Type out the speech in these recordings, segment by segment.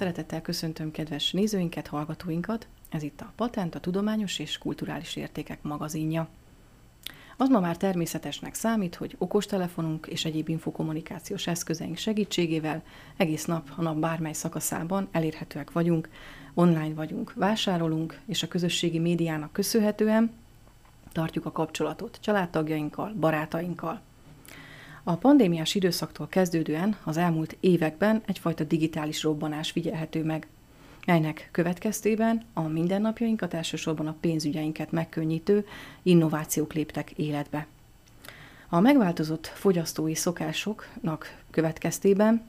Szeretettel köszöntöm kedves nézőinket, hallgatóinkat. Ez itt a Patent, a Tudományos és Kulturális Értékek magazinja. Az ma már természetesnek számít, hogy okostelefonunk és egyéb infokommunikációs eszközeink segítségével egész nap a nap bármely szakaszában elérhetőek vagyunk, online vagyunk, vásárolunk, és a közösségi médiának köszönhetően tartjuk a kapcsolatot családtagjainkkal, barátainkkal. A pandémiás időszaktól kezdődően az elmúlt években egyfajta digitális robbanás figyelhető meg, melynek következtében a mindennapjainkat, elsősorban a pénzügyeinket megkönnyítő innovációk léptek életbe. A megváltozott fogyasztói szokásoknak következtében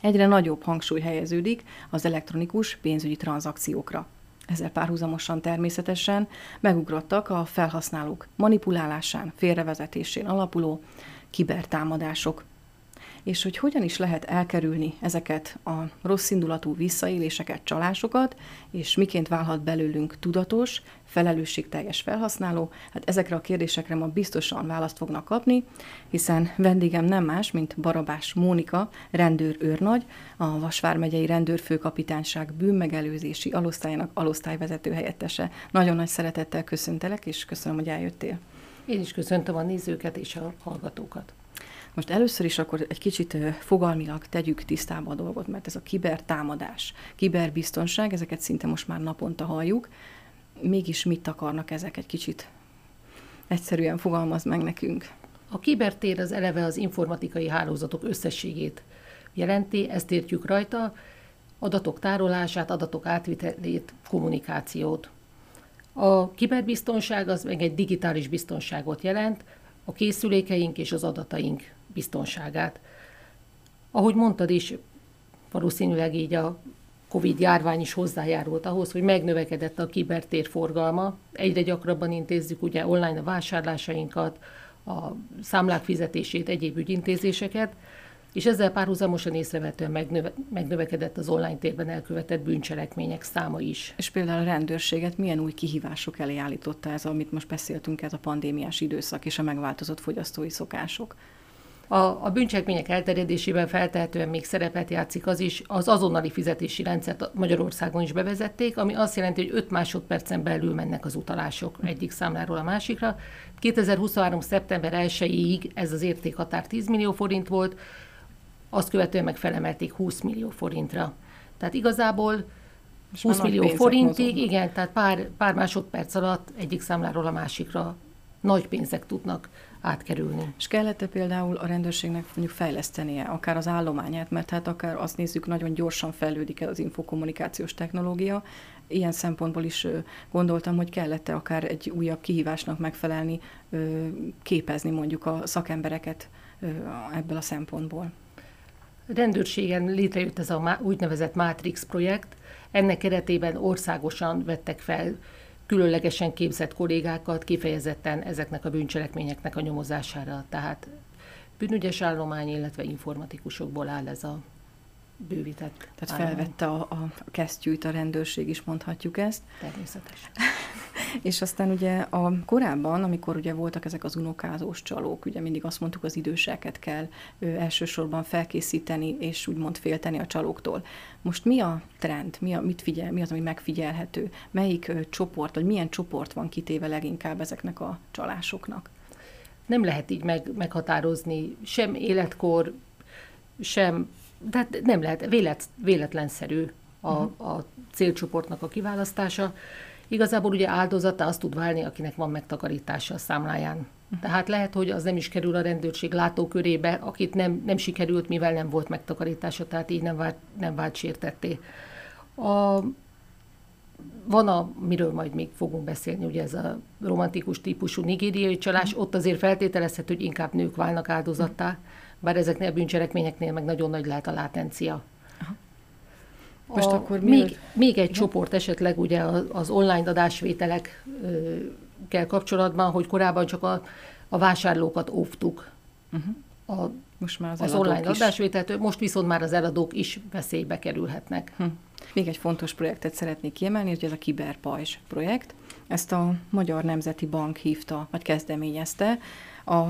egyre nagyobb hangsúly helyeződik az elektronikus pénzügyi tranzakciókra. Ezzel párhuzamosan természetesen megugrottak a felhasználók manipulálásán, félrevezetésén alapuló kibertámadások. És hogy hogyan is lehet elkerülni ezeket a rossz indulatú visszaéléseket, csalásokat, és miként válhat belőlünk tudatos, felelősségteljes felhasználó, hát ezekre a kérdésekre ma biztosan választ fognak kapni, hiszen vendégem nem más, mint Barabás Mónika, rendőr őrnagy, a Vasvár megyei rendőrfőkapitányság bűnmegelőzési alosztályának alosztályvezető helyettese. Nagyon nagy szeretettel köszöntelek, és köszönöm, hogy eljöttél. Én is köszöntöm a nézőket és a hallgatókat. Most először is akkor egy kicsit fogalmilag tegyük tisztába a dolgot, mert ez a kibertámadás, kiberbiztonság, ezeket szinte most már naponta halljuk. Mégis mit akarnak ezek egy kicsit? Egyszerűen fogalmaz meg nekünk. A kibertér az eleve az informatikai hálózatok összességét jelenti, ezt értjük rajta, adatok tárolását, adatok átvitelét, kommunikációt. A kiberbiztonság az meg egy digitális biztonságot jelent, a készülékeink és az adataink biztonságát. Ahogy mondtad is, valószínűleg így a Covid járvány is hozzájárult ahhoz, hogy megnövekedett a kibertér forgalma. Egyre gyakrabban intézzük ugye online a vásárlásainkat, a számlák fizetését, egyéb ügyintézéseket, és ezzel párhuzamosan észrevetően megnöve, megnövekedett az online térben elkövetett bűncselekmények száma is. És például a rendőrséget milyen új kihívások elé állította ez, amit most beszéltünk, ez a pandémiás időszak és a megváltozott fogyasztói szokások? A, a bűncselekmények elterjedésében feltehetően még szerepet játszik az is, az azonnali fizetési rendszert Magyarországon is bevezették, ami azt jelenti, hogy 5 másodpercen belül mennek az utalások egyik számláról a másikra. 2023. szeptember 1-ig ez az értékhatár 10 millió forint volt, azt követően meg felemelték 20 millió forintra. Tehát igazából 20 millió forintig, mozognak. igen, tehát pár, pár másodperc alatt egyik számláról a másikra nagy pénzek tudnak átkerülni. És kellett-e például a rendőrségnek mondjuk fejlesztenie akár az állományát, mert hát akár azt nézzük, nagyon gyorsan fejlődik el az infokommunikációs technológia, ilyen szempontból is gondoltam, hogy kellett-e akár egy újabb kihívásnak megfelelni, képezni mondjuk a szakembereket ebből a szempontból rendőrségen létrejött ez a úgynevezett Matrix projekt. Ennek keretében országosan vettek fel különlegesen képzett kollégákat kifejezetten ezeknek a bűncselekményeknek a nyomozására. Tehát bűnügyes állomány, illetve informatikusokból áll ez a bővített. Tehát állomány. felvette a, a kesztyűt a rendőrség is, mondhatjuk ezt. Természetesen. És aztán ugye a korábban, amikor ugye voltak ezek az unokázós csalók, ugye mindig azt mondtuk, az időseket kell ö, elsősorban felkészíteni, és úgymond félteni a csalóktól. Most mi a trend? Mi, a, mit figyel, mi az, ami megfigyelhető? Melyik ö, csoport, vagy milyen csoport van kitéve leginkább ezeknek a csalásoknak? Nem lehet így meg, meghatározni sem életkor, sem, tehát nem lehet, vélet, véletlenszerű a, uh-huh. a célcsoportnak a kiválasztása. Igazából ugye áldozata azt tud válni, akinek van megtakarítása a számláján. Uh-huh. Tehát lehet, hogy az nem is kerül a rendőrség látókörébe, akit nem, nem sikerült, mivel nem volt megtakarítása, tehát így nem vált, nem vált sértetté. A, van a, miről majd még fogunk beszélni, ugye ez a romantikus típusú nigériai csalás, ott azért feltételezhető, hogy inkább nők válnak áldozattá, bár ezeknél a bűncselekményeknél meg nagyon nagy lehet a látencia. Most a, akkor még, még egy csoport esetleg ugye az online adásvételekkel kapcsolatban, hogy korábban csak a, a vásárlókat óvtuk. Uh-huh. A, most már az, az online is. adásvételtől, most viszont már az eladók is veszélybe kerülhetnek. Hm. Még egy fontos projektet szeretnék kiemelni, hogy ez a Kiberpajzs projekt. Ezt a Magyar Nemzeti Bank hívta, vagy kezdeményezte. A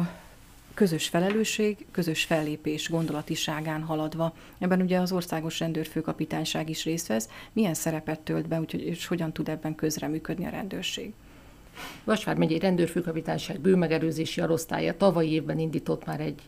közös felelősség, közös fellépés gondolatiságán haladva. Ebben ugye az országos rendőrfőkapitányság is részt vesz. Milyen szerepet tölt be, úgyhogy, és hogyan tud ebben közreműködni a rendőrség? Vasvár megyei rendőrfőkapitányság bőmegerőzési arosztálya tavaly évben indított már egy,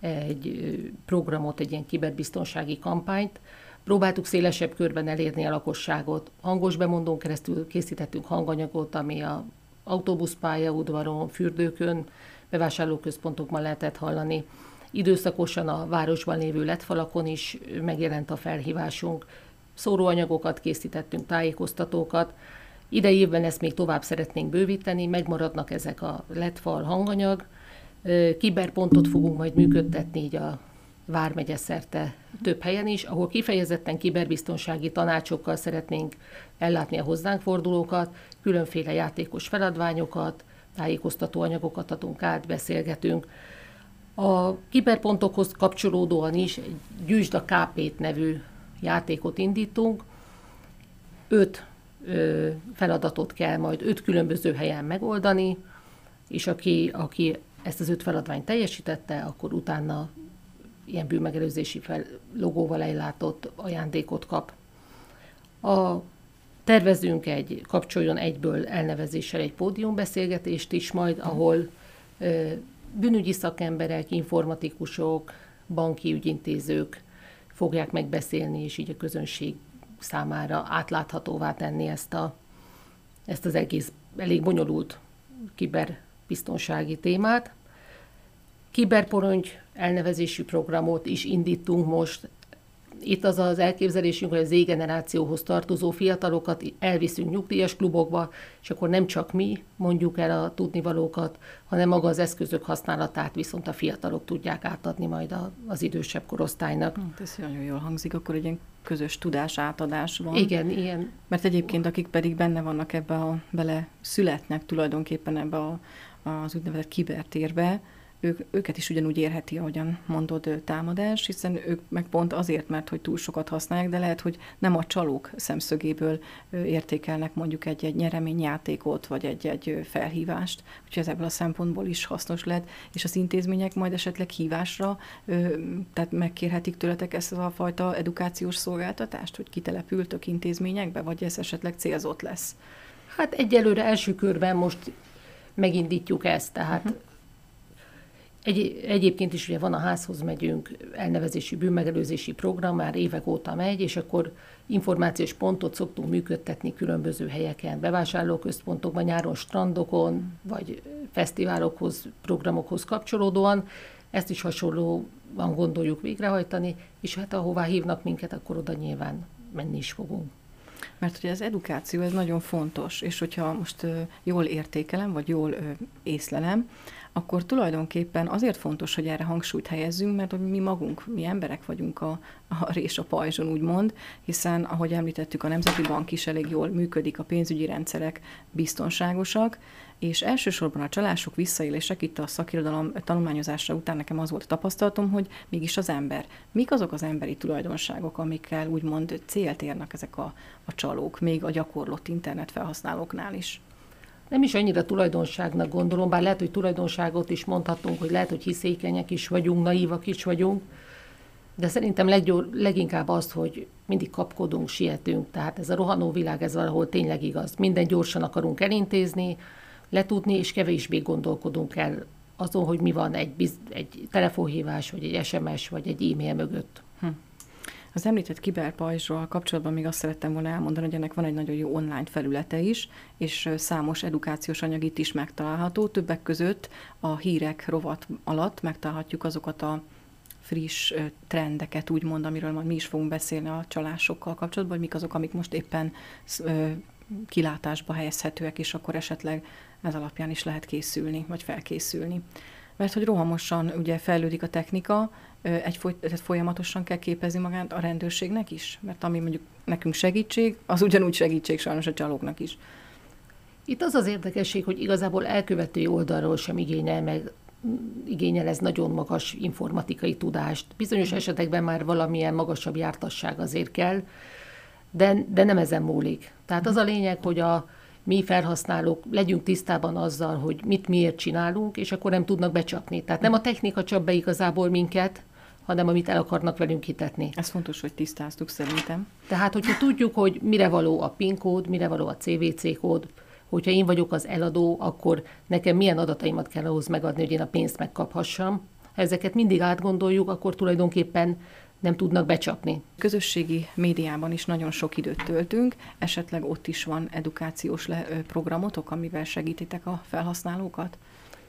egy programot, egy ilyen kiberbiztonsági kampányt. Próbáltuk szélesebb körben elérni a lakosságot. Hangos bemondón keresztül készítettünk hanganyagot, ami a autóbuszpályaudvaron, fürdőkön, bevásárlóközpontokban lehetett hallani. Időszakosan a városban lévő letfalakon is megjelent a felhívásunk. Szóróanyagokat készítettünk, tájékoztatókat. Idei évben ezt még tovább szeretnénk bővíteni, megmaradnak ezek a letfal hanganyag. Kiberpontot fogunk majd működtetni így a Vármegye szerte több helyen is, ahol kifejezetten kiberbiztonsági tanácsokkal szeretnénk ellátni a hozzánk fordulókat, különféle játékos feladványokat, tájékoztató anyagokat adunk át, beszélgetünk. A kiberpontokhoz kapcsolódóan is egy Gyűjtsd a KP-t nevű játékot indítunk. Öt ö, feladatot kell majd öt különböző helyen megoldani, és aki, aki ezt az öt feladványt teljesítette, akkor utána ilyen bűnmegelőzési fel, logóval ellátott ajándékot kap. A Tervezünk egy kapcsoljon egyből elnevezéssel egy pódiumbeszélgetést is majd, ahol ö, bűnügyi szakemberek, informatikusok, banki ügyintézők fogják megbeszélni, és így a közönség számára átláthatóvá tenni ezt, a, ezt az egész elég bonyolult kiberbiztonsági témát. Kiberporongy elnevezésű programot is indítunk most itt az az elképzelésünk, hogy az Z-generációhoz tartozó fiatalokat elviszünk nyugdíjas klubokba, és akkor nem csak mi mondjuk el a tudnivalókat, hanem maga az eszközök használatát viszont a fiatalok tudják átadni majd a, az idősebb korosztálynak. Hát ez nagyon jól hangzik, akkor egy ilyen közös tudás átadás van. Igen, ilyen. Mert egyébként akik pedig benne vannak ebbe a, bele születnek tulajdonképpen ebbe a, az úgynevezett kibertérbe, ők, őket is ugyanúgy érheti, ahogyan mondod, támadás, hiszen ők meg pont azért, mert hogy túl sokat használják, de lehet, hogy nem a csalók szemszögéből értékelnek mondjuk egy-egy nyereményjátékot, vagy egy-egy felhívást, úgyhogy ez ebből a szempontból is hasznos lehet, és az intézmények majd esetleg hívásra, tehát megkérhetik tőletek ezt a fajta edukációs szolgáltatást, hogy kitelepültök intézményekbe, vagy ez esetleg célzott lesz? Hát egyelőre első körben most megindítjuk ezt, tehát uh-huh egy, egyébként is ugye van a házhoz megyünk elnevezési bűnmegelőzési program, már évek óta megy, és akkor információs pontot szoktunk működtetni különböző helyeken, bevásárlóközpontokban, nyáron strandokon, vagy fesztiválokhoz, programokhoz kapcsolódóan. Ezt is hasonlóan gondoljuk végrehajtani, és hát ahová hívnak minket, akkor oda nyilván menni is fogunk. Mert ugye az edukáció ez nagyon fontos, és hogyha most jól értékelem, vagy jól észlelem, akkor tulajdonképpen azért fontos, hogy erre hangsúlyt helyezzünk, mert hogy mi magunk, mi emberek vagyunk a, a rés a pajzson, úgymond, hiszen, ahogy említettük, a Nemzeti Bank is elég jól működik, a pénzügyi rendszerek biztonságosak, és elsősorban a csalások, visszaélések, itt a szakirodalom tanulmányozása után nekem az volt a tapasztalatom, hogy mégis az ember. Mik azok az emberi tulajdonságok, amikkel úgymond célt érnek ezek a, a csalók, még a gyakorlott internet felhasználóknál is? nem is annyira tulajdonságnak gondolom, bár lehet, hogy tulajdonságot is mondhatunk, hogy lehet, hogy hiszékenyek is vagyunk, naívak is vagyunk, de szerintem leggyor, leginkább az, hogy mindig kapkodunk, sietünk. Tehát ez a rohanó világ, ez valahol tényleg igaz. Minden gyorsan akarunk elintézni, letudni, és kevésbé gondolkodunk el azon, hogy mi van egy, biz, egy telefonhívás, vagy egy SMS, vagy egy e-mail mögött. Hm. Az említett kiberpajzsról kapcsolatban még azt szerettem volna elmondani, hogy ennek van egy nagyon jó online felülete is, és számos edukációs anyag itt is megtalálható. Többek között a hírek rovat alatt megtalálhatjuk azokat a friss trendeket, úgymond, amiről majd mi is fogunk beszélni a csalásokkal kapcsolatban, hogy mik azok, amik most éppen kilátásba helyezhetőek, és akkor esetleg ez alapján is lehet készülni, vagy felkészülni. Mert hogy rohamosan ugye fejlődik a technika, egy folyamatosan kell képezni magát a rendőrségnek is? Mert ami mondjuk nekünk segítség, az ugyanúgy segítség sajnos a csalóknak is. Itt az az érdekesség, hogy igazából elkövető oldalról sem igényel meg igényel ez nagyon magas informatikai tudást. Bizonyos esetekben már valamilyen magasabb jártasság azért kell, de, de nem ezen múlik. Tehát az a lényeg, hogy a mi felhasználók legyünk tisztában azzal, hogy mit miért csinálunk, és akkor nem tudnak becsapni. Tehát nem a technika csap be igazából minket, hanem amit el akarnak velünk hitetni. Ez fontos, hogy tisztáztuk szerintem. Tehát, hogyha tudjuk, hogy mire való a PIN kód, mire való a CVC kód, hogyha én vagyok az eladó, akkor nekem milyen adataimat kell ahhoz megadni, hogy én a pénzt megkaphassam. Ha ezeket mindig átgondoljuk, akkor tulajdonképpen nem tudnak becsapni. Közösségi médiában is nagyon sok időt töltünk, esetleg ott is van edukációs le- programotok, amivel segítitek a felhasználókat?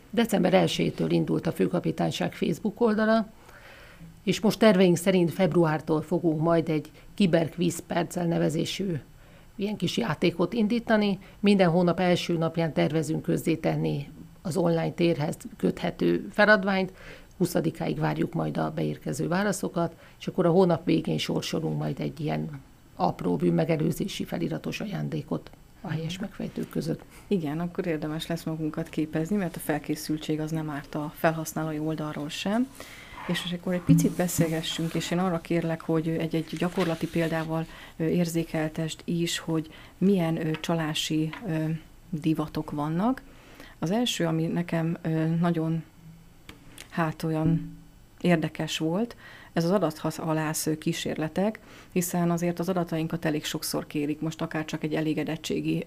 December 1-től indult a főkapitányság Facebook oldala, és most terveink szerint februártól fogunk majd egy kiberkvíz perccel nevezésű ilyen kis játékot indítani. Minden hónap első napján tervezünk közzétenni az online térhez köthető feladványt, 20-áig várjuk majd a beérkező válaszokat, és akkor a hónap végén sorsolunk majd egy ilyen apró bűnmegelőzési feliratos ajándékot a helyes megfejtők között. Igen, akkor érdemes lesz magunkat képezni, mert a felkészültség az nem árt a felhasználói oldalról sem. És most akkor egy picit beszélgessünk, és én arra kérlek, hogy egy-egy gyakorlati példával érzékeltest is, hogy milyen csalási divatok vannak. Az első, ami nekem nagyon hát olyan érdekes volt, ez az adathalász kísérletek, hiszen azért az adatainkat elég sokszor kérik, most akár csak egy elégedettségi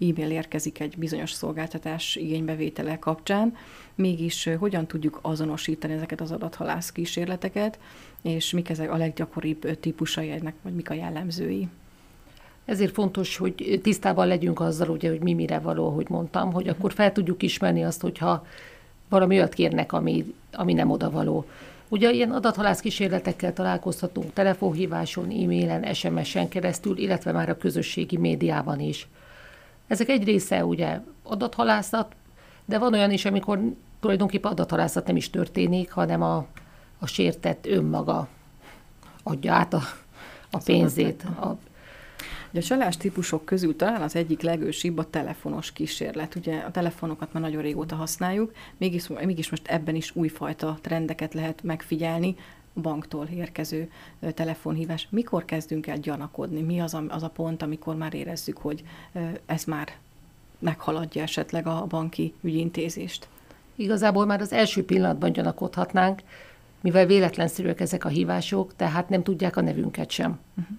e-mail érkezik egy bizonyos szolgáltatás igénybevétele kapcsán, mégis hogyan tudjuk azonosítani ezeket az adathalász kísérleteket, és mik ezek a leggyakoribb típusai ennek, vagy mik a jellemzői? Ezért fontos, hogy tisztában legyünk azzal, ugye, hogy mi mire való, hogy mondtam, hogy akkor fel tudjuk ismerni azt, hogyha valami olyat kérnek, ami, ami nem odavaló. Ugye ilyen adathalász kísérletekkel találkozhatunk telefonhíváson, e-mailen, SMS-en keresztül, illetve már a közösségi médiában is. Ezek egy része ugye adathalászat, de van olyan is, amikor tulajdonképpen adathalászat nem is történik, hanem a, a sértett önmaga adja át a, a pénzét, a Ugye a csalás típusok közül talán az egyik legősibb a telefonos kísérlet. Ugye a telefonokat már nagyon régóta használjuk, mégis, mégis most ebben is újfajta trendeket lehet megfigyelni, banktól érkező telefonhívás. Mikor kezdünk el gyanakodni? Mi az a, az a pont, amikor már érezzük, hogy ez már meghaladja esetleg a banki ügyintézést? Igazából már az első pillanatban gyanakodhatnánk, mivel véletlenszerűek ezek a hívások, tehát nem tudják a nevünket sem. Uh-huh.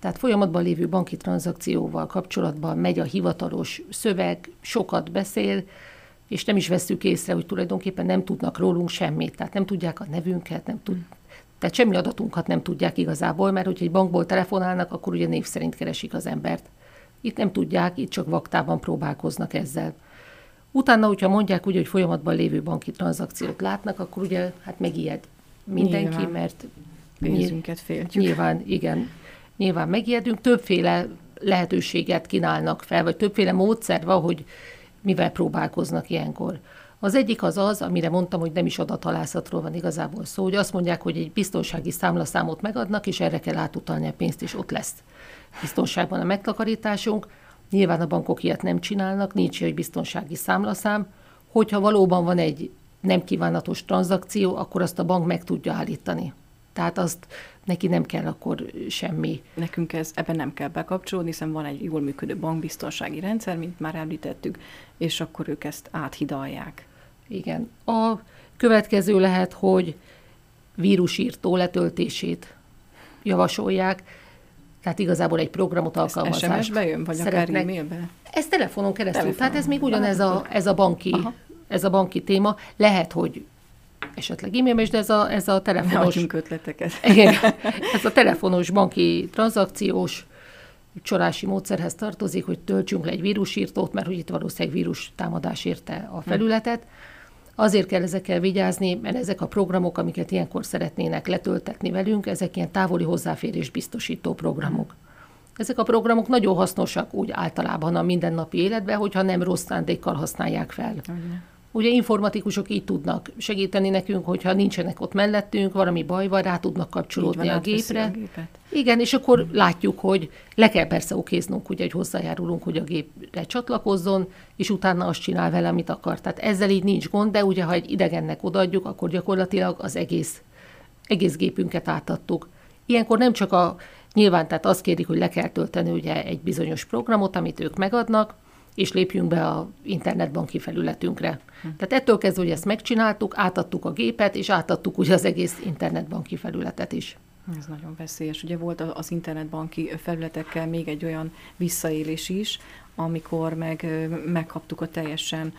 Tehát folyamatban lévő banki tranzakcióval kapcsolatban megy a hivatalos szöveg, sokat beszél, és nem is veszük észre, hogy tulajdonképpen nem tudnak rólunk semmit. Tehát nem tudják a nevünket, nem tud, tehát semmi adatunkat nem tudják igazából, mert hogyha egy bankból telefonálnak, akkor ugye név szerint keresik az embert. Itt nem tudják, itt csak vaktában próbálkoznak ezzel. Utána, hogyha mondják úgy, hogy folyamatban lévő banki tranzakciót látnak, akkor ugye hát megijed mindenki, nyilván. mert pénzünket féltjük. Nyilván, igen nyilván megijedünk, többféle lehetőséget kínálnak fel, vagy többféle módszer van, hogy mivel próbálkoznak ilyenkor. Az egyik az az, amire mondtam, hogy nem is adathalászatról van igazából szó, hogy azt mondják, hogy egy biztonsági számlaszámot megadnak, és erre kell átutalni a pénzt, és ott lesz biztonságban a megtakarításunk. Nyilván a bankok ilyet nem csinálnak, nincs egy biztonsági számlaszám. Hogyha valóban van egy nem kívánatos tranzakció, akkor azt a bank meg tudja állítani. Tehát azt neki nem kell akkor semmi. Nekünk ez, ebben nem kell bekapcsolódni, hiszen van egy jól működő bankbiztonsági rendszer, mint már említettük, és akkor ők ezt áthidalják. Igen. A következő lehet, hogy vírusírtó letöltését javasolják, tehát igazából egy programot alkalmazást. SMS-be jön, vagy szeretnek. akár e-mailbe? Ez telefonon keresztül, telefonon. tehát ez még ugyanez a, ez a banki, ez a banki téma. Lehet, hogy esetleg e is, de ez a, ez a telefonos... Ne ötleteket. Igen, ez a telefonos banki tranzakciós csalási módszerhez tartozik, hogy töltsünk le egy vírusírtót, mert hogy itt valószínűleg vírus támadás érte a felületet. Azért kell ezekkel vigyázni, mert ezek a programok, amiket ilyenkor szeretnének letöltetni velünk, ezek ilyen távoli hozzáférés biztosító programok. Ezek a programok nagyon hasznosak úgy általában a mindennapi életben, hogyha nem rossz szándékkal használják fel. Olyan. Ugye informatikusok így tudnak segíteni nekünk, hogyha nincsenek ott mellettünk, valami baj van, rá tudnak kapcsolódni van, a gépre. A gépet. Igen, és akkor látjuk, hogy le kell persze okéznunk, ugye, hogy hozzájárulunk, hogy a gépre csatlakozzon, és utána azt csinál vele, amit akar. Tehát ezzel így nincs gond, de ugye, ha egy idegennek odaadjuk, akkor gyakorlatilag az egész, egész gépünket átadtuk. Ilyenkor nem csak a, nyilván tehát azt kérik, hogy le kell tölteni ugye egy bizonyos programot, amit ők megadnak, és lépjünk be a internetbanki felületünkre. Tehát ettől kezdve, hogy ezt megcsináltuk, átadtuk a gépet, és átadtuk ugye az egész internetbanki felületet is. Ez nagyon veszélyes. Ugye volt az internetbanki felületekkel még egy olyan visszaélés is, amikor meg megkaptuk a teljesen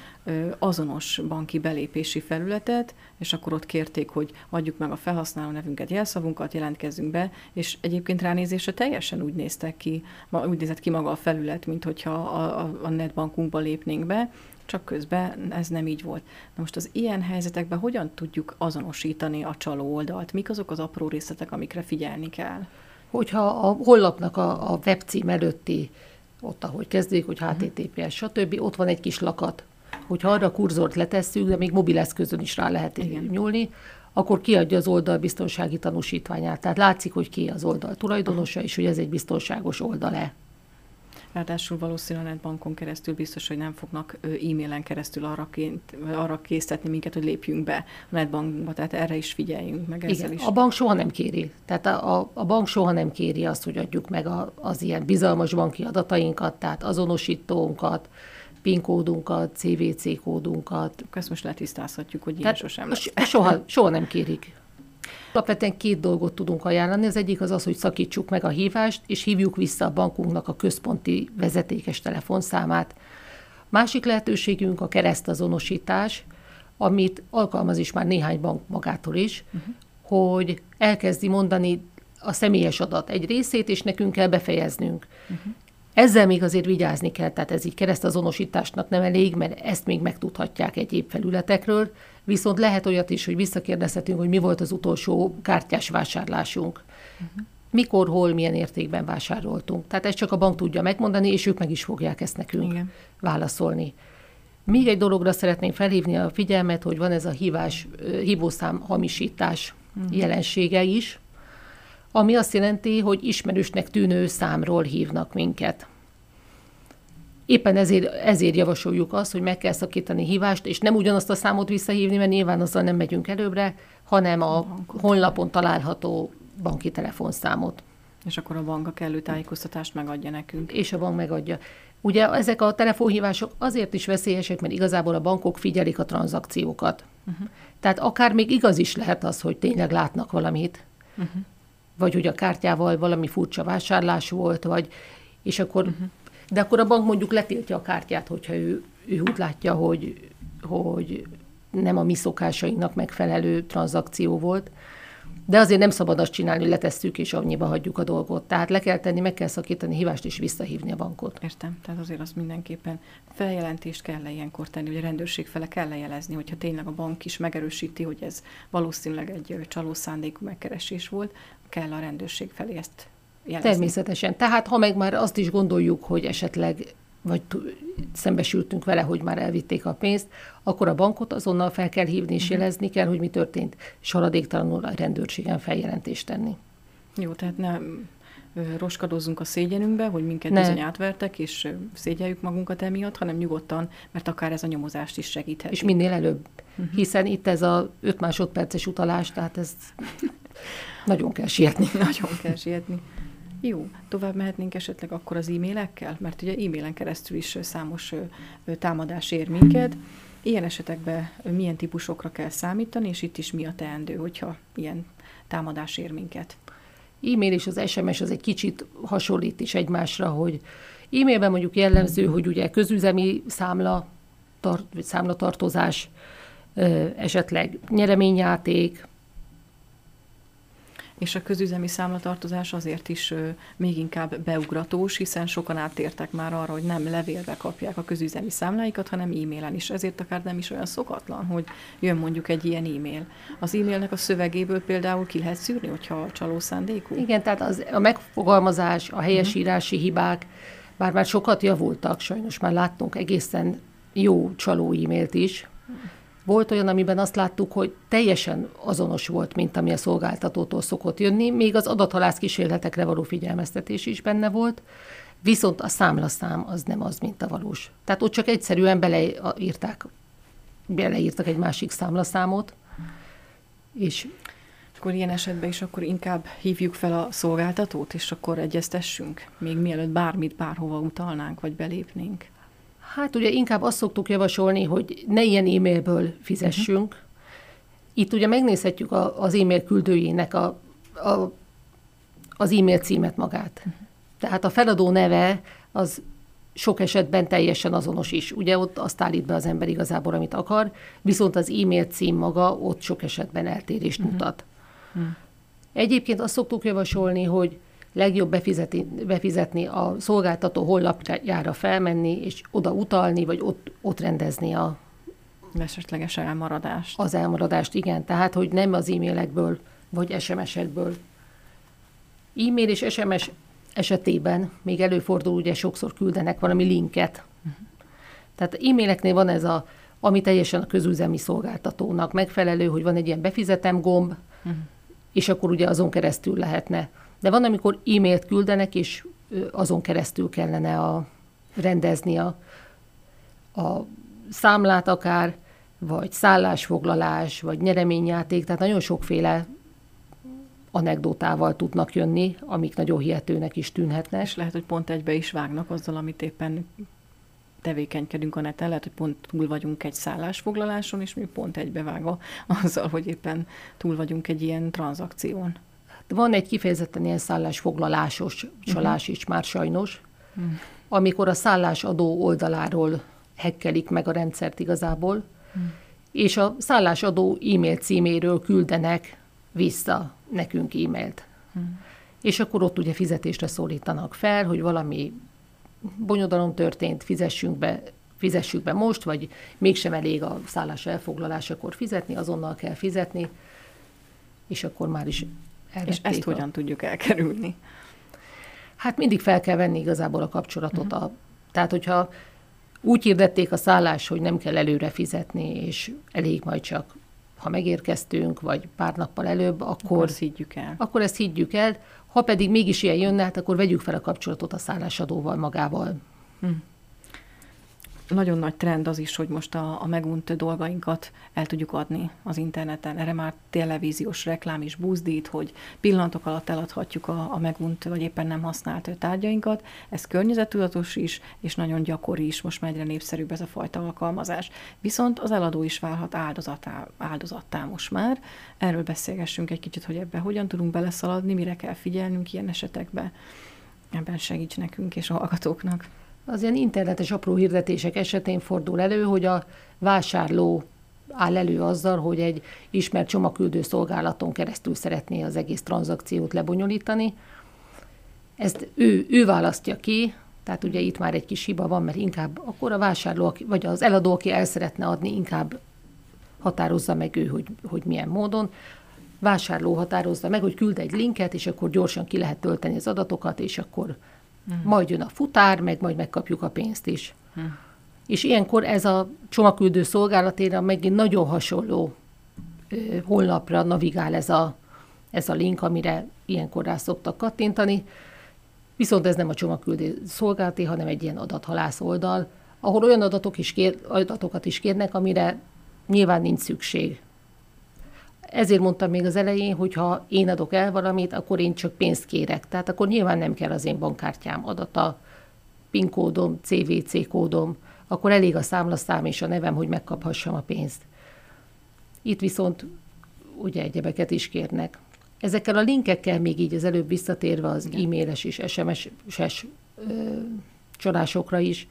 azonos banki belépési felületet, és akkor ott kérték, hogy adjuk meg a felhasználó nevünket, jelszavunkat, jelentkezzünk be, és egyébként ránézésre teljesen úgy néztek ki, úgy nézett ki maga a felület, mint hogyha a, a, a netbankunkba lépnénk be, csak közben ez nem így volt. Na most az ilyen helyzetekben hogyan tudjuk azonosítani a csaló oldalt? Mik azok az apró részletek, amikre figyelni kell? Hogyha a honlapnak a, a webcím előtti ott, ahogy kezdődik, hogy HTTPS, stb., ott van egy kis lakat. Hogyha arra a kurzort letesszük, de még mobileszközön is rá lehet Igen. nyúlni, akkor kiadja az oldal biztonsági tanúsítványát. Tehát látszik, hogy ki az oldal tulajdonosa, és hogy ez egy biztonságos oldal-e. Ráadásul valószínűleg a netbankon keresztül biztos, hogy nem fognak e-mailen keresztül arra, ként, arra késztetni minket, hogy lépjünk be a netbankba, tehát erre is figyeljünk meg ezzel Igen, is. a bank soha nem kéri. Tehát a, a, a bank soha nem kéri azt, hogy adjuk meg a, az ilyen bizalmas banki adatainkat, tehát azonosítónkat, PIN kódunkat, CVC kódunkat. Ezt most letisztázhatjuk, hogy ilyen sosem lesz. Soha, soha nem kérik. Alapvetően két dolgot tudunk ajánlani. Az egyik az az, hogy szakítsuk meg a hívást, és hívjuk vissza a bankunknak a központi vezetékes telefonszámát. Másik lehetőségünk a keresztazonosítás, amit alkalmaz is már néhány bank magától is, uh-huh. hogy elkezdi mondani a személyes adat egy részét, és nekünk kell befejeznünk. Uh-huh. Ezzel még azért vigyázni kell, tehát ez így keresztazonosításnak nem elég, mert ezt még megtudhatják egyéb felületekről, viszont lehet olyat is, hogy visszakérdezhetünk, hogy mi volt az utolsó kártyás vásárlásunk. Uh-huh. Mikor, hol, milyen értékben vásároltunk. Tehát ezt csak a bank tudja megmondani, és ők meg is fogják ezt nekünk Igen. válaszolni. Még egy dologra szeretném felhívni a figyelmet, hogy van ez a hívás, hívószám hamisítás uh-huh. jelensége is, ami azt jelenti, hogy ismerősnek tűnő számról hívnak minket. Éppen ezért, ezért javasoljuk azt, hogy meg kell szakítani hívást, és nem ugyanazt a számot visszahívni, mert nyilván azzal nem megyünk előbbre, hanem a honlapon található banki telefonszámot. És akkor a bank a kellő tájékoztatást megadja nekünk. És a bank megadja. Ugye ezek a telefonhívások azért is veszélyesek, mert igazából a bankok figyelik a tranzakciókat. Uh-huh. Tehát akár még igaz is lehet az, hogy tényleg látnak valamit, uh-huh. Vagy hogy a kártyával valami furcsa vásárlás volt, vagy és akkor uh-huh de akkor a bank mondjuk letiltja a kártyát, hogyha ő, ő úgy látja, hogy, hogy nem a mi szokásainknak megfelelő tranzakció volt. De azért nem szabad azt csinálni, hogy letesszük és annyiba hagyjuk a dolgot. Tehát le kell tenni, meg kell szakítani hívást és visszahívni a bankot. Értem, tehát azért az mindenképpen feljelentést kell ilyenkor tenni, hogy a rendőrség fele kell lejelezni, hogyha tényleg a bank is megerősíti, hogy ez valószínűleg egy csaló szándékú megkeresés volt, kell a rendőrség felé ezt jelezni. Természetesen. Tehát ha meg már azt is gondoljuk, hogy esetleg vagy szembesültünk vele, hogy már elvitték a pénzt, akkor a bankot azonnal fel kell hívni és mhm. jelezni kell, hogy mi történt, és haladéktalanul a rendőrségen feljelentést tenni. Jó, tehát ne roskadozzunk a szégyenünkbe, hogy minket ne. bizony átvertek, és szégyeljük magunkat emiatt, hanem nyugodtan, mert akár ez a nyomozást is segíthet. És minél előbb, uh-huh. hiszen itt ez a 5 másodperces utalás, tehát ez nagyon kell sietni. Nagyon kell sietni. Jó, tovább mehetnénk esetleg akkor az e-mailekkel, mert ugye e-mailen keresztül is számos támadás ér minket. Ilyen esetekben milyen típusokra kell számítani, és itt is mi a teendő, hogyha ilyen támadás ér minket? E-mail és az SMS az egy kicsit hasonlít is egymásra, hogy e-mailben mondjuk jellemző, hogy ugye közüzemi számla, tart, számlatartozás, esetleg nyereményjáték, és a közüzemi számlatartozás azért is még inkább beugratós, hiszen sokan áttértek már arra, hogy nem levélbe kapják a közüzemi számláikat, hanem e-mailen is. Ezért akár nem is olyan szokatlan, hogy jön mondjuk egy ilyen e-mail. Az e-mailnek a szövegéből például ki lehet szűrni, hogyha csaló szándékú? Igen, tehát az, a megfogalmazás, a helyesírási uh-huh. hibák, bár már sokat javultak, sajnos már láttunk egészen jó csaló e-mailt is, volt olyan, amiben azt láttuk, hogy teljesen azonos volt, mint ami a szolgáltatótól szokott jönni, még az adathalász kísérletekre való figyelmeztetés is benne volt, viszont a számlaszám az nem az, mint a valós. Tehát ott csak egyszerűen beleírták, beleírtak egy másik számlaszámot, és akkor ilyen esetben is akkor inkább hívjuk fel a szolgáltatót, és akkor egyeztessünk, még mielőtt bármit bárhova utalnánk, vagy belépnénk. Hát ugye inkább azt szoktuk javasolni, hogy ne ilyen e-mailből fizessünk. Uh-huh. Itt ugye megnézhetjük a, az e-mail küldőjének a, a, az e-mail címet magát. Uh-huh. Tehát a feladó neve az sok esetben teljesen azonos is. Ugye ott azt állít be az ember igazából, amit akar, viszont az e-mail cím maga ott sok esetben eltérést uh-huh. mutat. Uh-huh. Egyébként azt szoktuk javasolni, hogy legjobb befizetni, befizetni a szolgáltató honlapjára felmenni, és oda utalni, vagy ott, ott rendezni a esetleges elmaradást. Az elmaradást, igen. Tehát, hogy nem az e-mailekből, vagy SMS-ekből. E-mail és SMS esetében még előfordul, ugye sokszor küldenek valami linket. Uh-huh. Tehát e-maileknél van ez a, ami teljesen a közüzemi szolgáltatónak megfelelő, hogy van egy ilyen befizetem gomb, uh-huh. és akkor ugye azon keresztül lehetne. De van, amikor e-mailt küldenek, és azon keresztül kellene a, rendezni a, a számlát akár, vagy szállásfoglalás, vagy nyereményjáték, tehát nagyon sokféle anekdotával tudnak jönni, amik nagyon hihetőnek is tűnhetnek. És lehet, hogy pont egybe is vágnak azzal, amit éppen tevékenykedünk a neten, lehet, hogy pont túl vagyunk egy szállásfoglaláson, és mi pont egybevágva azzal, hogy éppen túl vagyunk egy ilyen tranzakción. Van egy kifejezetten ilyen szállásfoglalásos csalás uh-huh. is már sajnos, uh-huh. amikor a szállásadó oldaláról hekkelik meg a rendszert igazából, uh-huh. és a szállásadó e-mail címéről küldenek vissza nekünk e-mailt. Hmm. És akkor ott ugye fizetésre szólítanak fel, hogy valami bonyodalom történt, fizessünk be, fizessük be most, vagy mégsem elég a szállás elfoglalásakor fizetni, azonnal kell fizetni, és akkor már is És ezt a... hogyan tudjuk elkerülni? Hát mindig fel kell venni igazából a kapcsolatot. Uh-huh. A, tehát, hogyha úgy hirdették a szállás, hogy nem kell előre fizetni, és elég majd csak ha megérkeztünk, vagy pár nappal előbb, akkor, akkor ezt higgyük el. Akkor ezt higgyük el. Ha pedig mégis ilyen jönne, hát akkor vegyük fel a kapcsolatot a szállásadóval magával. Hm nagyon nagy trend az is, hogy most a, a megunt dolgainkat el tudjuk adni az interneten. Erre már televíziós reklám is buzdít, hogy pillanatok alatt eladhatjuk a, a megunt vagy éppen nem használt tárgyainkat. Ez környezettudatos is, és nagyon gyakori is, most már egyre népszerűbb ez a fajta alkalmazás. Viszont az eladó is válhat áldozattá, áldozattá most már. Erről beszélgessünk egy kicsit, hogy ebbe hogyan tudunk beleszaladni, mire kell figyelnünk ilyen esetekben. Ebben segíts nekünk és a hallgatóknak az ilyen internetes apró hirdetések esetén fordul elő, hogy a vásárló áll elő azzal, hogy egy ismert csomagküldő szolgálaton keresztül szeretné az egész tranzakciót lebonyolítani. Ezt ő, ő választja ki, tehát ugye itt már egy kis hiba van, mert inkább akkor a vásárló, vagy az eladó, aki el szeretne adni, inkább határozza meg ő, hogy, hogy milyen módon. Vásárló határozza meg, hogy küld egy linket, és akkor gyorsan ki lehet tölteni az adatokat, és akkor Uh-huh. Majd jön a futár, meg majd megkapjuk a pénzt is. Uh-huh. És ilyenkor ez a csomagküldő szolgálatéra megint nagyon hasonló ö, honlapra navigál ez a, ez a link, amire ilyenkor rá szoktak kattintani. Viszont ez nem a csomagküldő szolgálati, hanem egy ilyen adathalász oldal, ahol olyan adatok is kér, adatokat is kérnek, amire nyilván nincs szükség. Ezért mondtam még az elején, hogy ha én adok el valamit, akkor én csak pénzt kérek. Tehát akkor nyilván nem kell az én bankkártyám adata, PIN kódom, CVC kódom, akkor elég a számlaszám és a nevem, hogy megkaphassam a pénzt. Itt viszont ugye egyebeket is kérnek. Ezekkel a linkekkel még így az előbb visszatérve az e-mailes és SMS-es csalásokra is,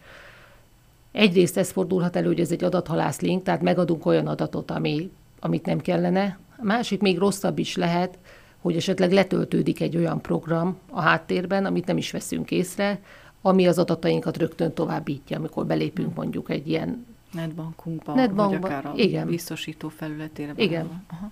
Egyrészt ez fordulhat elő, hogy ez egy adathalász link, tehát megadunk olyan adatot, ami, amit nem kellene, a másik még rosszabb is lehet, hogy esetleg letöltődik egy olyan program a háttérben, amit nem is veszünk észre, ami az adatainkat rögtön továbbítja, amikor belépünk mondjuk egy ilyen netbankunkba, Netbankba, vagy akár a igen. biztosító felületére. Igen. Aha.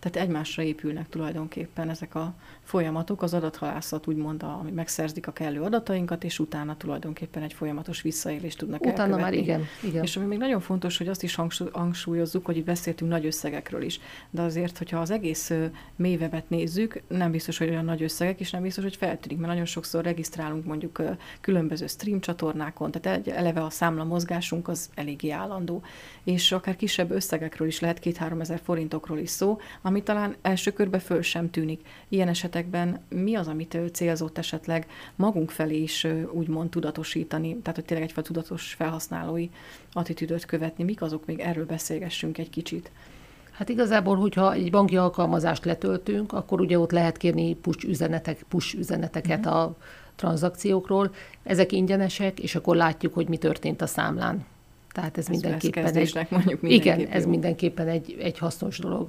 Tehát egymásra épülnek tulajdonképpen ezek a folyamatok, az adathalászat úgymond, a, ami megszerzik a kellő adatainkat, és utána tulajdonképpen egy folyamatos visszaélést tudnak utána elkövetni. már igen, igen. És ami még nagyon fontos, hogy azt is hangsúlyozzuk, hogy itt beszéltünk nagy összegekről is, de azért, hogyha az egész mélyvebet nézzük, nem biztos, hogy olyan nagy összegek, és nem biztos, hogy feltűnik, mert nagyon sokszor regisztrálunk mondjuk különböző stream csatornákon, tehát eleve a számla mozgásunk az eléggé állandó, és akár kisebb összegekről is lehet, két-három ezer forintokról is szó, ami talán első körbe föl sem tűnik. Ilyen esetekben mi az, amit célzott esetleg magunk felé is úgymond tudatosítani, tehát hogy tényleg egyfajta tudatos felhasználói attitűdöt követni, mik azok, még erről beszélgessünk egy kicsit. Hát igazából, hogyha egy banki alkalmazást letöltünk, akkor ugye ott lehet kérni push, üzenetek, push üzeneteket uh-huh. a tranzakciókról. Ezek ingyenesek, és akkor látjuk, hogy mi történt a számlán. Tehát ez, ez mindenképpen egy, mondjuk mindenképpen igen, ez mindenképpen egy, egy hasznos dolog.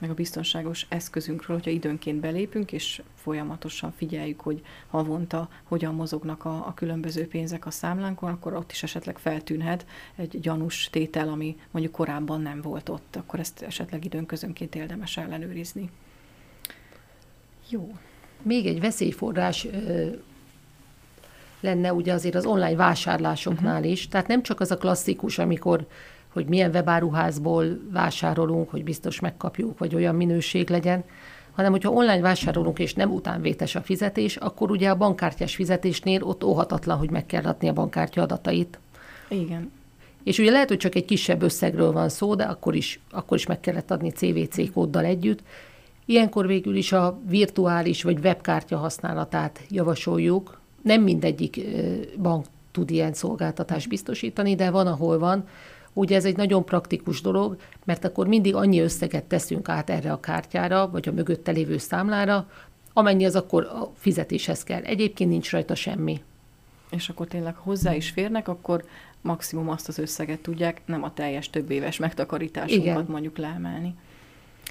Meg a biztonságos eszközünkről, hogyha időnként belépünk, és folyamatosan figyeljük, hogy havonta hogyan mozognak a, a különböző pénzek a számlánkon, akkor ott is esetleg feltűnhet egy gyanús tétel, ami mondjuk korábban nem volt ott, akkor ezt esetleg időnközönként érdemes ellenőrizni. Jó. Még egy veszélyforrás lenne ugye azért az online vásárlásoknál uh-huh. is. Tehát nem csak az a klasszikus, amikor hogy milyen webáruházból vásárolunk, hogy biztos megkapjuk, vagy olyan minőség legyen, hanem hogyha online vásárolunk, és nem utánvétes a fizetés, akkor ugye a bankkártyás fizetésnél ott óhatatlan, hogy meg kell adni a bankkártya adatait. Igen. És ugye lehet, hogy csak egy kisebb összegről van szó, de akkor is, akkor is meg kellett adni CVC kóddal együtt. Ilyenkor végül is a virtuális vagy webkártya használatát javasoljuk, nem mindegyik bank tud ilyen szolgáltatást biztosítani, de van, ahol van. Ugye ez egy nagyon praktikus dolog, mert akkor mindig annyi összeget teszünk át erre a kártyára, vagy a mögötte lévő számlára, amennyi az akkor a fizetéshez kell. Egyébként nincs rajta semmi. És akkor tényleg hozzá is férnek, akkor maximum azt az összeget tudják, nem a teljes több éves megtakarításunkat Igen. mondjuk leemelni.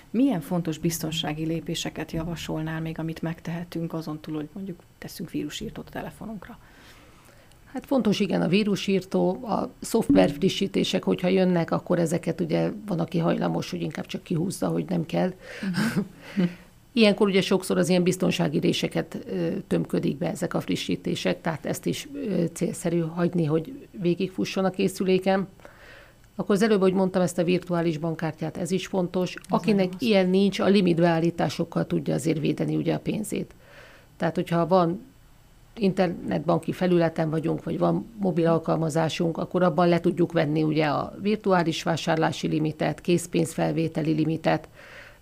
Milyen fontos biztonsági lépéseket javasolnál még, amit megtehetünk azon túl, hogy mondjuk teszünk vírusírtót a telefonunkra? Hát fontos igen a vírusírtó, a szoftver frissítések, hogyha jönnek, akkor ezeket ugye van, aki hajlamos, hogy inkább csak kihúzza, hogy nem kell. Uh-huh. Ilyenkor ugye sokszor az ilyen biztonsági réseket tömködik be ezek a frissítések, tehát ezt is célszerű hagyni, hogy végigfusson a készüléken. Akkor az előbb, hogy mondtam ezt a virtuális bankkártyát, ez is fontos. Ez Akinek ilyen nincs, a limitbeállításokkal tudja azért védeni ugye a pénzét. Tehát, hogyha van internetbanki felületen vagyunk, vagy van mobil alkalmazásunk, akkor abban le tudjuk venni ugye a virtuális vásárlási limitet, készpénzfelvételi limitet.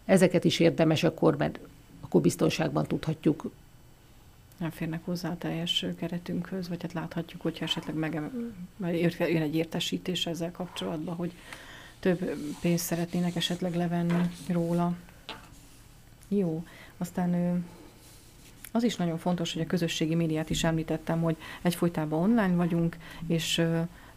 Ezeket is érdemes akkor, mert akkor biztonságban tudhatjuk nem férnek hozzá a teljes keretünkhöz, vagy hát láthatjuk, hogyha esetleg meg, jön egy értesítés ezzel kapcsolatban, hogy több pénzt szeretnének esetleg levenni róla. Jó, aztán az is nagyon fontos, hogy a közösségi médiát is említettem, hogy egyfolytában online vagyunk, és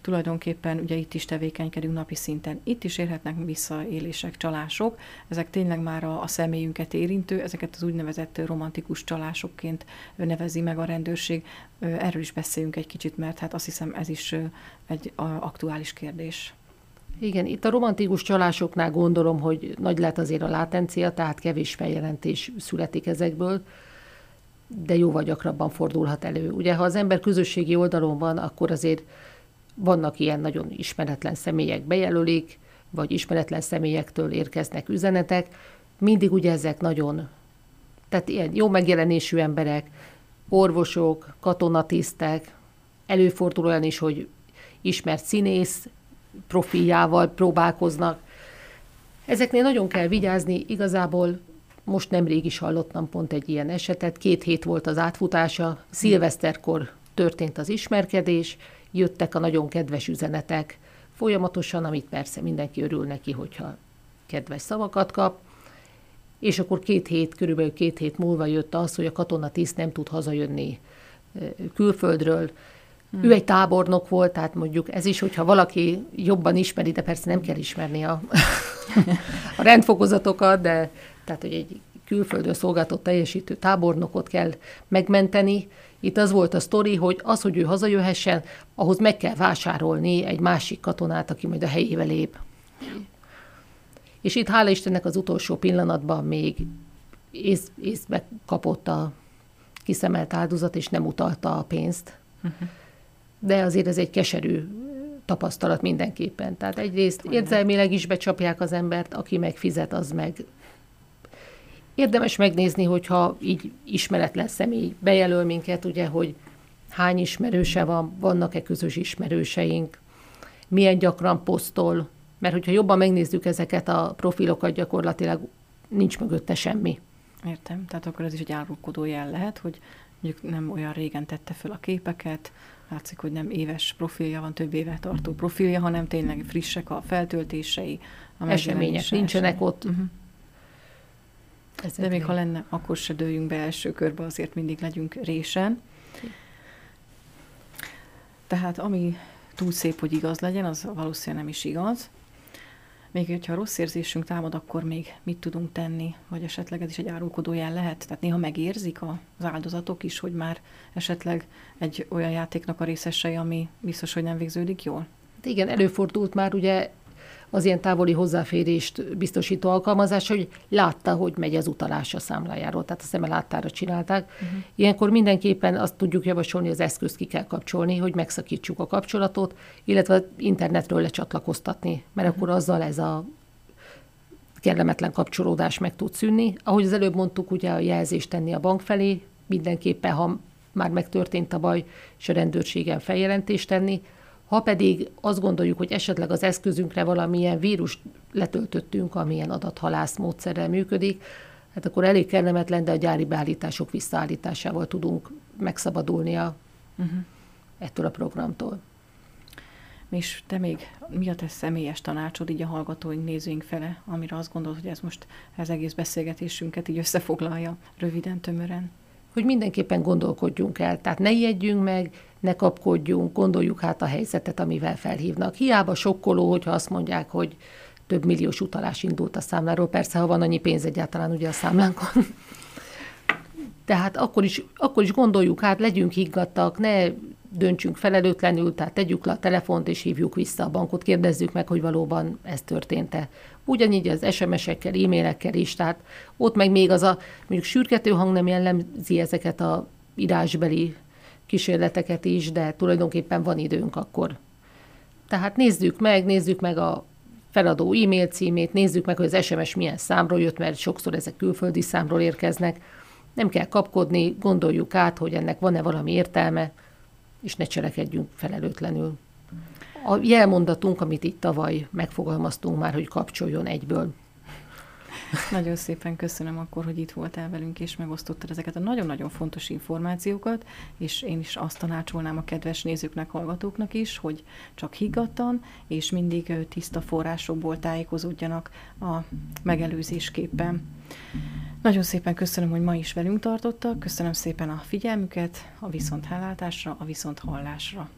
tulajdonképpen ugye itt is tevékenykedünk napi szinten. Itt is érhetnek visszaélések, csalások. Ezek tényleg már a, a személyünket érintő, ezeket az úgynevezett romantikus csalásokként nevezi meg a rendőrség. Erről is beszéljünk egy kicsit, mert hát azt hiszem ez is egy aktuális kérdés. Igen, itt a romantikus csalásoknál gondolom, hogy nagy lett azért a látencia, tehát kevés feljelentés születik ezekből de jóval gyakrabban fordulhat elő. Ugye, ha az ember közösségi oldalon van, akkor azért vannak ilyen nagyon ismeretlen személyek bejelölik, vagy ismeretlen személyektől érkeznek üzenetek. Mindig ugye ezek nagyon, tehát ilyen jó megjelenésű emberek, orvosok, katonatisztek, előfordul olyan is, hogy ismert színész profiljával próbálkoznak. Ezeknél nagyon kell vigyázni, igazából most nemrég is hallottam pont egy ilyen esetet, két hét volt az átfutása, szilveszterkor történt az ismerkedés, jöttek a nagyon kedves üzenetek. Folyamatosan, amit persze mindenki örül neki, hogyha kedves szavakat kap, és akkor két hét, körülbelül két hét múlva jött az, hogy a katonatiszt nem tud hazajönni külföldről, Hmm. Ő egy tábornok volt, tehát mondjuk ez is, hogyha valaki jobban ismeri, de persze nem kell ismerni a, a rendfokozatokat, de tehát, hogy egy külföldön szolgáltott teljesítő tábornokot kell megmenteni. Itt az volt a sztori, hogy az, hogy ő hazajöhessen, ahhoz meg kell vásárolni egy másik katonát, aki majd a helyébe lép. És itt hála Istennek az utolsó pillanatban még ész, észbe kapott a kiszemelt áldozat, és nem utalta a pénzt. Uh-huh. De azért ez egy keserű tapasztalat mindenképpen. Tehát egyrészt érzelmileg is becsapják az embert, aki meg fizet, az meg Érdemes megnézni, hogyha így ismeretlen személy bejelöl minket, ugye, hogy hány ismerőse van, vannak-e közös ismerőseink, milyen gyakran posztol, mert hogyha jobban megnézzük ezeket a profilokat, gyakorlatilag nincs mögötte semmi. Értem. Tehát akkor ez is egy árulkodó jel lehet, hogy mondjuk nem olyan régen tette föl a képeket, látszik, hogy nem éves profilja van, több éve tartó profilja, hanem tényleg frissek a feltöltései, a események nincsenek esemény. ott. Uh-huh. De még ha lenne, akkor se dőljünk be első körbe, azért mindig legyünk résen. Tehát ami túl szép, hogy igaz legyen, az valószínűleg nem is igaz. Még hogyha rossz érzésünk támad, akkor még mit tudunk tenni, vagy esetleg ez is egy árulkodó jel lehet? Tehát néha megérzik az áldozatok is, hogy már esetleg egy olyan játéknak a részesei, ami biztos, hogy nem végződik jól? Hát igen, előfordult már ugye az ilyen távoli hozzáférést biztosító alkalmazás, hogy látta, hogy megy az utalás a számlájáról, tehát a szeme láttára csinálták. Uh-huh. Ilyenkor mindenképpen azt tudjuk javasolni, az eszközt ki kell kapcsolni, hogy megszakítsuk a kapcsolatot, illetve internetről lecsatlakoztatni, mert uh-huh. akkor azzal ez a kellemetlen kapcsolódás meg tud szűnni. Ahogy az előbb mondtuk, ugye a jelzést tenni a bank felé, mindenképpen, ha már megtörtént a baj, és a rendőrségen feljelentést tenni, ha pedig azt gondoljuk, hogy esetleg az eszközünkre valamilyen vírus letöltöttünk, amilyen adathalász módszerrel működik, hát akkor elég kellemetlen, de a gyári beállítások visszaállításával tudunk megszabadulni a, uh-huh. ettől a programtól. És te még mi a te személyes tanácsod így a hallgatóink, nézőink fele, amire azt gondolod, hogy ez most az egész beszélgetésünket így összefoglalja röviden, tömören? Hogy mindenképpen gondolkodjunk el, tehát ne ijedjünk meg, ne kapkodjunk, gondoljuk hát a helyzetet, amivel felhívnak. Hiába sokkoló, hogyha azt mondják, hogy több milliós utalás indult a számláról, persze, ha van annyi pénz egyáltalán ugye a számlánkon. Tehát akkor is, akkor is gondoljuk hát, legyünk higgadtak, ne döntsünk felelőtlenül, tehát tegyük le a telefont és hívjuk vissza a bankot, kérdezzük meg, hogy valóban ez történt-e. Ugyanígy az SMS-ekkel, e-mailekkel is, tehát ott meg még az a mondjuk sürgető hang nem jellemzi ezeket a írásbeli kísérleteket is, de tulajdonképpen van időnk akkor. Tehát nézzük meg, nézzük meg a feladó e-mail címét, nézzük meg, hogy az SMS milyen számról jött, mert sokszor ezek külföldi számról érkeznek. Nem kell kapkodni, gondoljuk át, hogy ennek van-e valami értelme, és ne cselekedjünk felelőtlenül. A jelmondatunk, amit itt tavaly megfogalmaztunk már, hogy kapcsoljon egyből. Nagyon szépen köszönöm akkor, hogy itt voltál velünk, és megosztottad ezeket a nagyon-nagyon fontos információkat, és én is azt tanácsolnám a kedves nézőknek, hallgatóknak is, hogy csak higgadtan, és mindig tiszta forrásokból tájékozódjanak a megelőzésképpen. Nagyon szépen köszönöm, hogy ma is velünk tartottak, köszönöm szépen a figyelmüket, a viszonthálátásra, a viszonthallásra.